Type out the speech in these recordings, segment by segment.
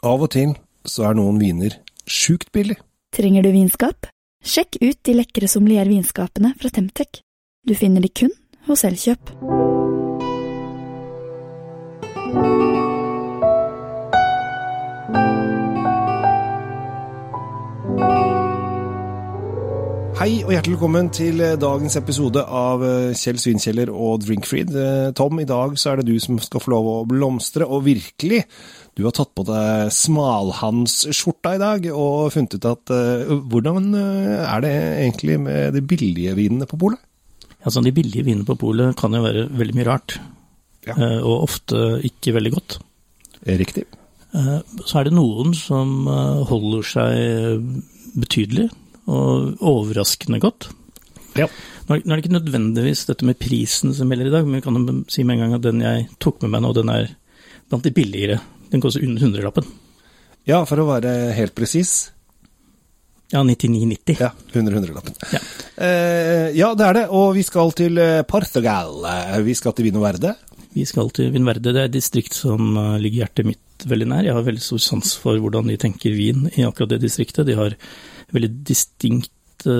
Av og til så er noen viner sjukt billig. Trenger du vinskap? Sjekk ut de lekre sommeliervinskapene fra Temtec. Du finner de kun hos Elkjøp. Hei og hjertelig velkommen til eh, dagens episode av eh, Kjell Svinkjeller og Drinkfreed. Eh, Tom, i dag så er det du som skal få lov å blomstre, og virkelig, du har tatt på deg smalhansskjorta i dag og funnet ut at uh, Hvordan er det egentlig med de billige vinene på polet? Altså, de billige vinene på polet kan jo være veldig mye rart, Ja. uh, og ofte ikke veldig godt. Riktig. Uh, Så er det noen som holder seg betydelig og overraskende godt. Ja. Nå er det ikke nødvendigvis dette med prisen som gjelder i dag, men jeg kan si med en gang at den jeg tok med meg nå, den er blant de billigere. Den koster under hundrelappen. Ja, for å være helt presis. Ja, 99,90. Ja, 100 hundrelappen. Ja. Eh, ja, det er det. Og vi skal til eh, Portugal. Eh, Vi skal til Vino Verde. Vi skal til Vinverde. Det er et distrikt som eh, ligger hjertet mitt veldig nær. Jeg har veldig stor sans for hvordan de tenker vin i akkurat det distriktet. De har veldig distinkte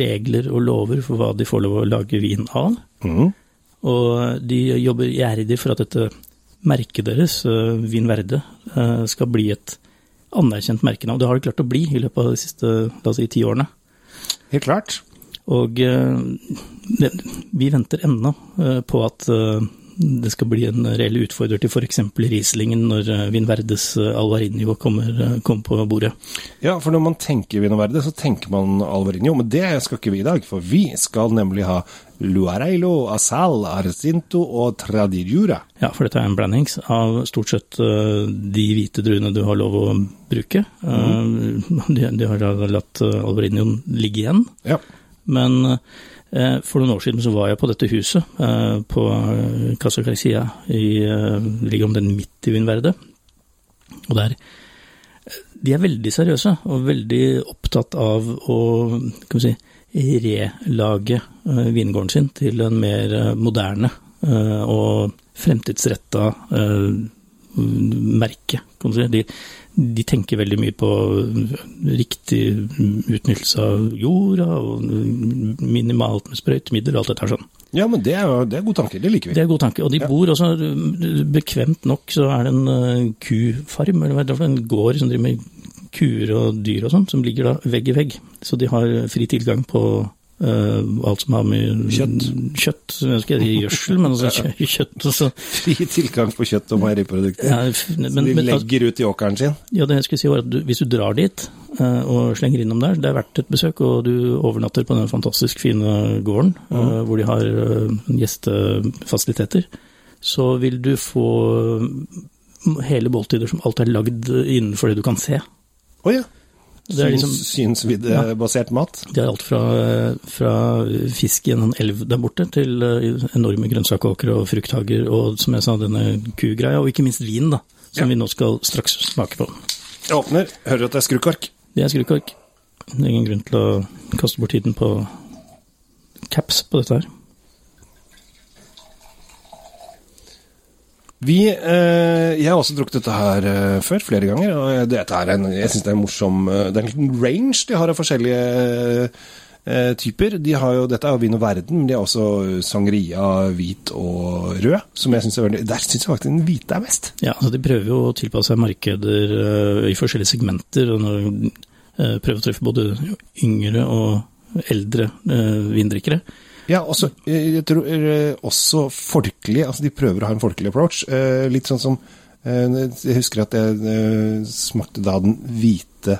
regler og lover for hva de får lov å lage vin av. Mm. Og de jobber gjerrig for at dette merket deres, eh, Vin Verde, eh, skal bli et anerkjent merkenavn. Det har det klart å bli i løpet av de siste la oss si, ti årene. Helt klart. Og eh, vi venter ennå eh, på at eh, det skal bli en reell utfordrer til f.eks. Rieslingen når Vinverdes Alvarinio eh, Alvarinho kommer, eh, kommer på bordet. Ja, for når man tenker Vinverde, så tenker man Alvarinho, men det skal ikke vi i dag. For vi skal nemlig ha Luareilo, Asal, Arcinto og Tradirjura. Ja, for dette er en blandings av stort sett eh, de hvite druene du har lov å bruke. Mm. de, de har latt eh, Alvarinhoen ligge igjen. Ja. Men eh, for noen år siden så var jeg på dette huset eh, på eh, Casa Caricia, i, eh, ligger om den midt i Vinverde. Og der eh, De er veldig seriøse og veldig opptatt av å kan vi si, relage eh, vingården sin til en mer eh, moderne eh, og fremtidsretta eh, merke, kan du si. De, de tenker veldig mye på riktig utnyttelse av jorda, og minimalt med sprøytemidler og alt dette sånn. ja, men det er det er god tanke. Det liker vi. Det er god tanke. Og de Ja. bor også bekvemt nok, så er det en eh, kufarm, eller er en gård som driver med kuer og dyr og sånn, som ligger da vegg i vegg. Så de har fri tilgang på eh, alt som har med Kjøtt. kjøtt jeg skal si gjødsel, men altså kjøtt altså. Fri tilgang på kjøtt og meieriprodukter. ja, men, Så de men, altså, legger ut i åkeren sin. Ja, det jeg skulle si var at du, hvis du drar dit uh, og slenger innom der, det er verdt et besøk, og du overnatter på den fantastisk fine gården eh, hvor de har gjestefasiliteter, så vil du få mm, hele måltider som alt er lagd innenfor det du kan se. Oh, ja. Det er liksom, Synsviddebasert mat. det er alt fra, fra fisk i en elv der borte, til eh, enorme grønnsakåkre og frukthager, og som jeg sa, denne kugreia, og ikke minst vin, da, som Ja. vi nå skal straks smake på. Jeg åpner, hører at det er skrukork. Det er skrukork. Det er ingen grunn til å kaste bort tiden på caps på dette her. Vi, eh, jeg har også drukket dette her eh, før, flere ganger. og dette er en, Jeg syns det er en morsom eh, Det er en liten range de har av forskjellige eh, typer. De har jo, dette er jo Vin og Verden, men de har også sangria, hvit og rød. som jeg synes er veldig, Der syns jeg faktisk den hvite er best. Ja, altså De prøver jo å tilpasse seg markeder eh, i forskjellige segmenter, og eh, prøver å treffe både yngre og eldre eh, vindrikkere. Ja, også, eh, jeg tror eh, også folkelig. altså De prøver å ha en folkelig approach. eh, Litt sånn som Jeg husker at jeg smakte da den hvite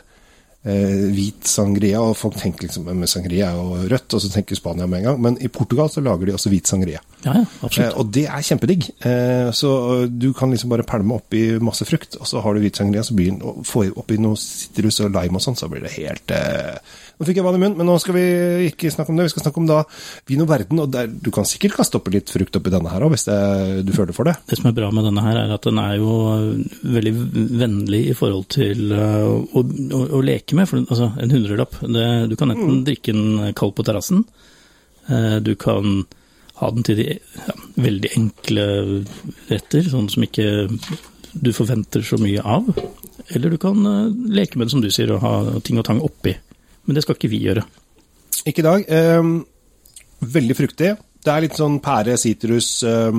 hvit sangria, og folk tenker liksom med sangria og rødt, og så tenker Spania med en gang. Men i Portugal så lager de også hvit sangria. Ja, ja, Eh, absolutt. og det er kjempedigg. Eh, så eh, du kan liksom bare pælme oppi masse frukt, og så har du hvitsangria, så blir den, få får oppi noe sitrus og lime og sånn, så blir det helt eh... Nå fikk jeg vann i munnen, men nå skal vi ikke snakke om det. Vi skal snakke om da vin og verden, og der, du kan sikkert kaste oppi litt frukt oppi denne her òg, hvis det, du føler for det. Det som er bra med denne her, er at den er jo veldig vennlig i forhold til eh, å, å, å leke med. For altså, en hundrelapp Du kan enten drikke den kald på terrassen, eh, du kan ha den til de ja, veldig enkle retter, sånn som ikke du forventer så mye av. Eller du kan eh, leke med det, som du sier, og ha ting og tang oppi. Men det skal ikke vi gjøre. Ikke i dag. Eh, veldig fruktig. Det er litt sånn pære, sitrus, eh,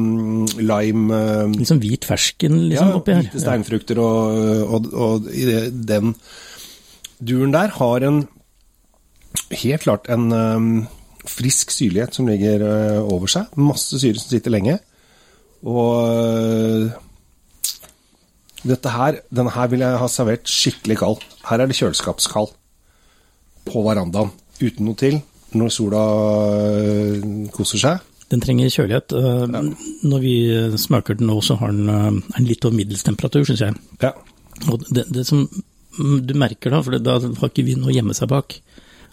lime eh, Litt sånn hvit fersken liksom, Ja, oppi her. hvite steinfrukter og, og, og i det, den duren der har en helt klart en eh, frisk syrlighet som ligger eh, over seg. Masse syre som sitter lenge. Og eh, dette her, denne her vil jeg ha servert skikkelig kald. Her er det kjøleskapskald. På verandaen. Uten noe til. Når sola eh, koser seg. Den trenger kjølighet. Når vi smaker den nå, så har den en litt over middels temperatur, syns jeg. Ja. Og det, det som mm, du merker da, for da har ikke vi noe å gjemme seg bak,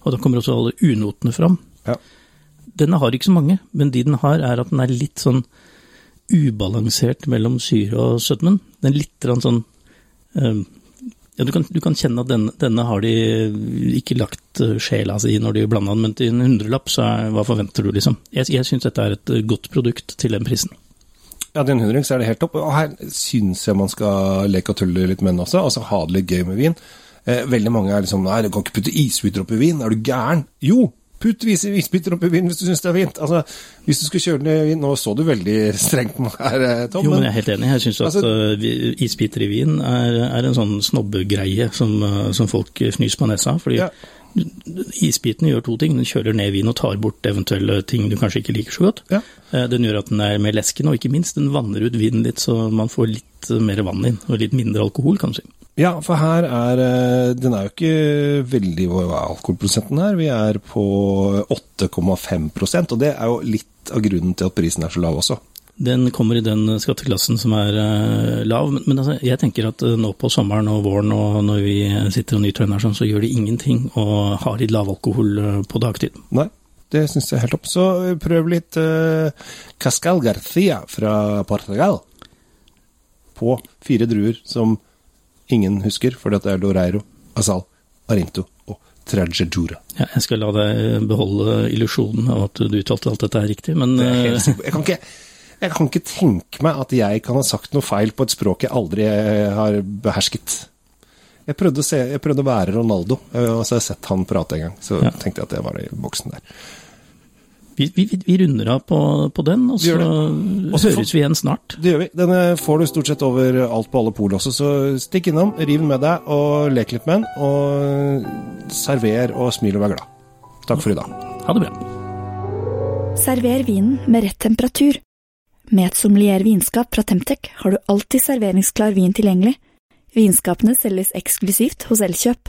og da kommer også alle unotene fram. Ja. Denne har ikke så mange, men de den har er at den er litt sånn ubalansert mellom syre og sødmen. Den er litt sånn um, ja, du kan, du kan kjenne at denne, denne har de ikke lagt eh, sjela si når de blanda den, men til en hundrelapp, så er, hva forventer du, liksom? Jeg, jeg syns dette er et godt produkt til den prisen. Ja, til en hundring så er det helt topp. Og her syns jeg man skal leke og tulle litt med den også, altså ha det litt gøy med vin. Eh, veldig mange er liksom Nei, du kan ikke putte isbiter oppi vin, er du gæren? Jo! Putt vise isbiter oppi vin hvis du syns det er fint. Altså, hvis du skulle kjøre ned vin Nå så du veldig strengt på meg her, eh, Tom, Jo, men jeg er helt enig. Jeg syns at Altså- eh, isbiter i vin er, er en sånn snobbegreie som, eh, som folk fnyser på nesa. Fordi Ja. isbiten gjør to ting. Den kjøler ned vin og tar bort eventuelle ting du kanskje ikke liker så godt. Ja. Den gjør at den er mer leskende, og ikke minst den vanner ut vinen litt, så man får litt mer vann inn. Og litt mindre alkohol, kan du si. Ja, for her er eh, Den er jo ikke veldig Hva er alkoholprosenten her? Vi er på 8,5% og det er jo litt av grunnen til at prisen er så lav også. Den kommer i den skatteklassen som er eh, lav, men, men altså, jeg tenker at eh, nå på sommeren og våren og når vi sitter og nyter den sånn, så gjør det ingenting å ha litt lav alkohol på dagtid. Nei, det syns jeg er helt topp. Så prøv litt uh, Cascal Garcia fra Portugal. På fire druer som ingen husker, at det er Doreiro, Asal, Arinto og Tragedura. Ja, jeg skal la deg beholde illusjonen av at du uttalte alt dette er riktig, men Det er helt eh. Jeg kan, ikke, jeg kan ikke tenke meg at jeg kan ha sagt noe feil på et språk jeg aldri eh, har behersket. Jeg prøvde å, se, jeg prøvde å være Ronaldo, eh, og så har jeg sett han prate en gang. Så Ja. tenkte jeg at det var i boksen der. Vi, vi, vi runder av på, på den, og så gjør Og så får- høres vi igjen snart. Det gjør vi. Denne får du stort sett over alt på alle pol også, så stikk innom, riv den med deg og lek litt med den. Og server og smil og vær glad. Takk for i dag. Ha det bra. Server vinen med rett temperatur. Med et sommelier vinskap fra Temtec har du alltid serveringsklar vin tilgjengelig. Vinskapene selges eksklusivt hos Elkjøp.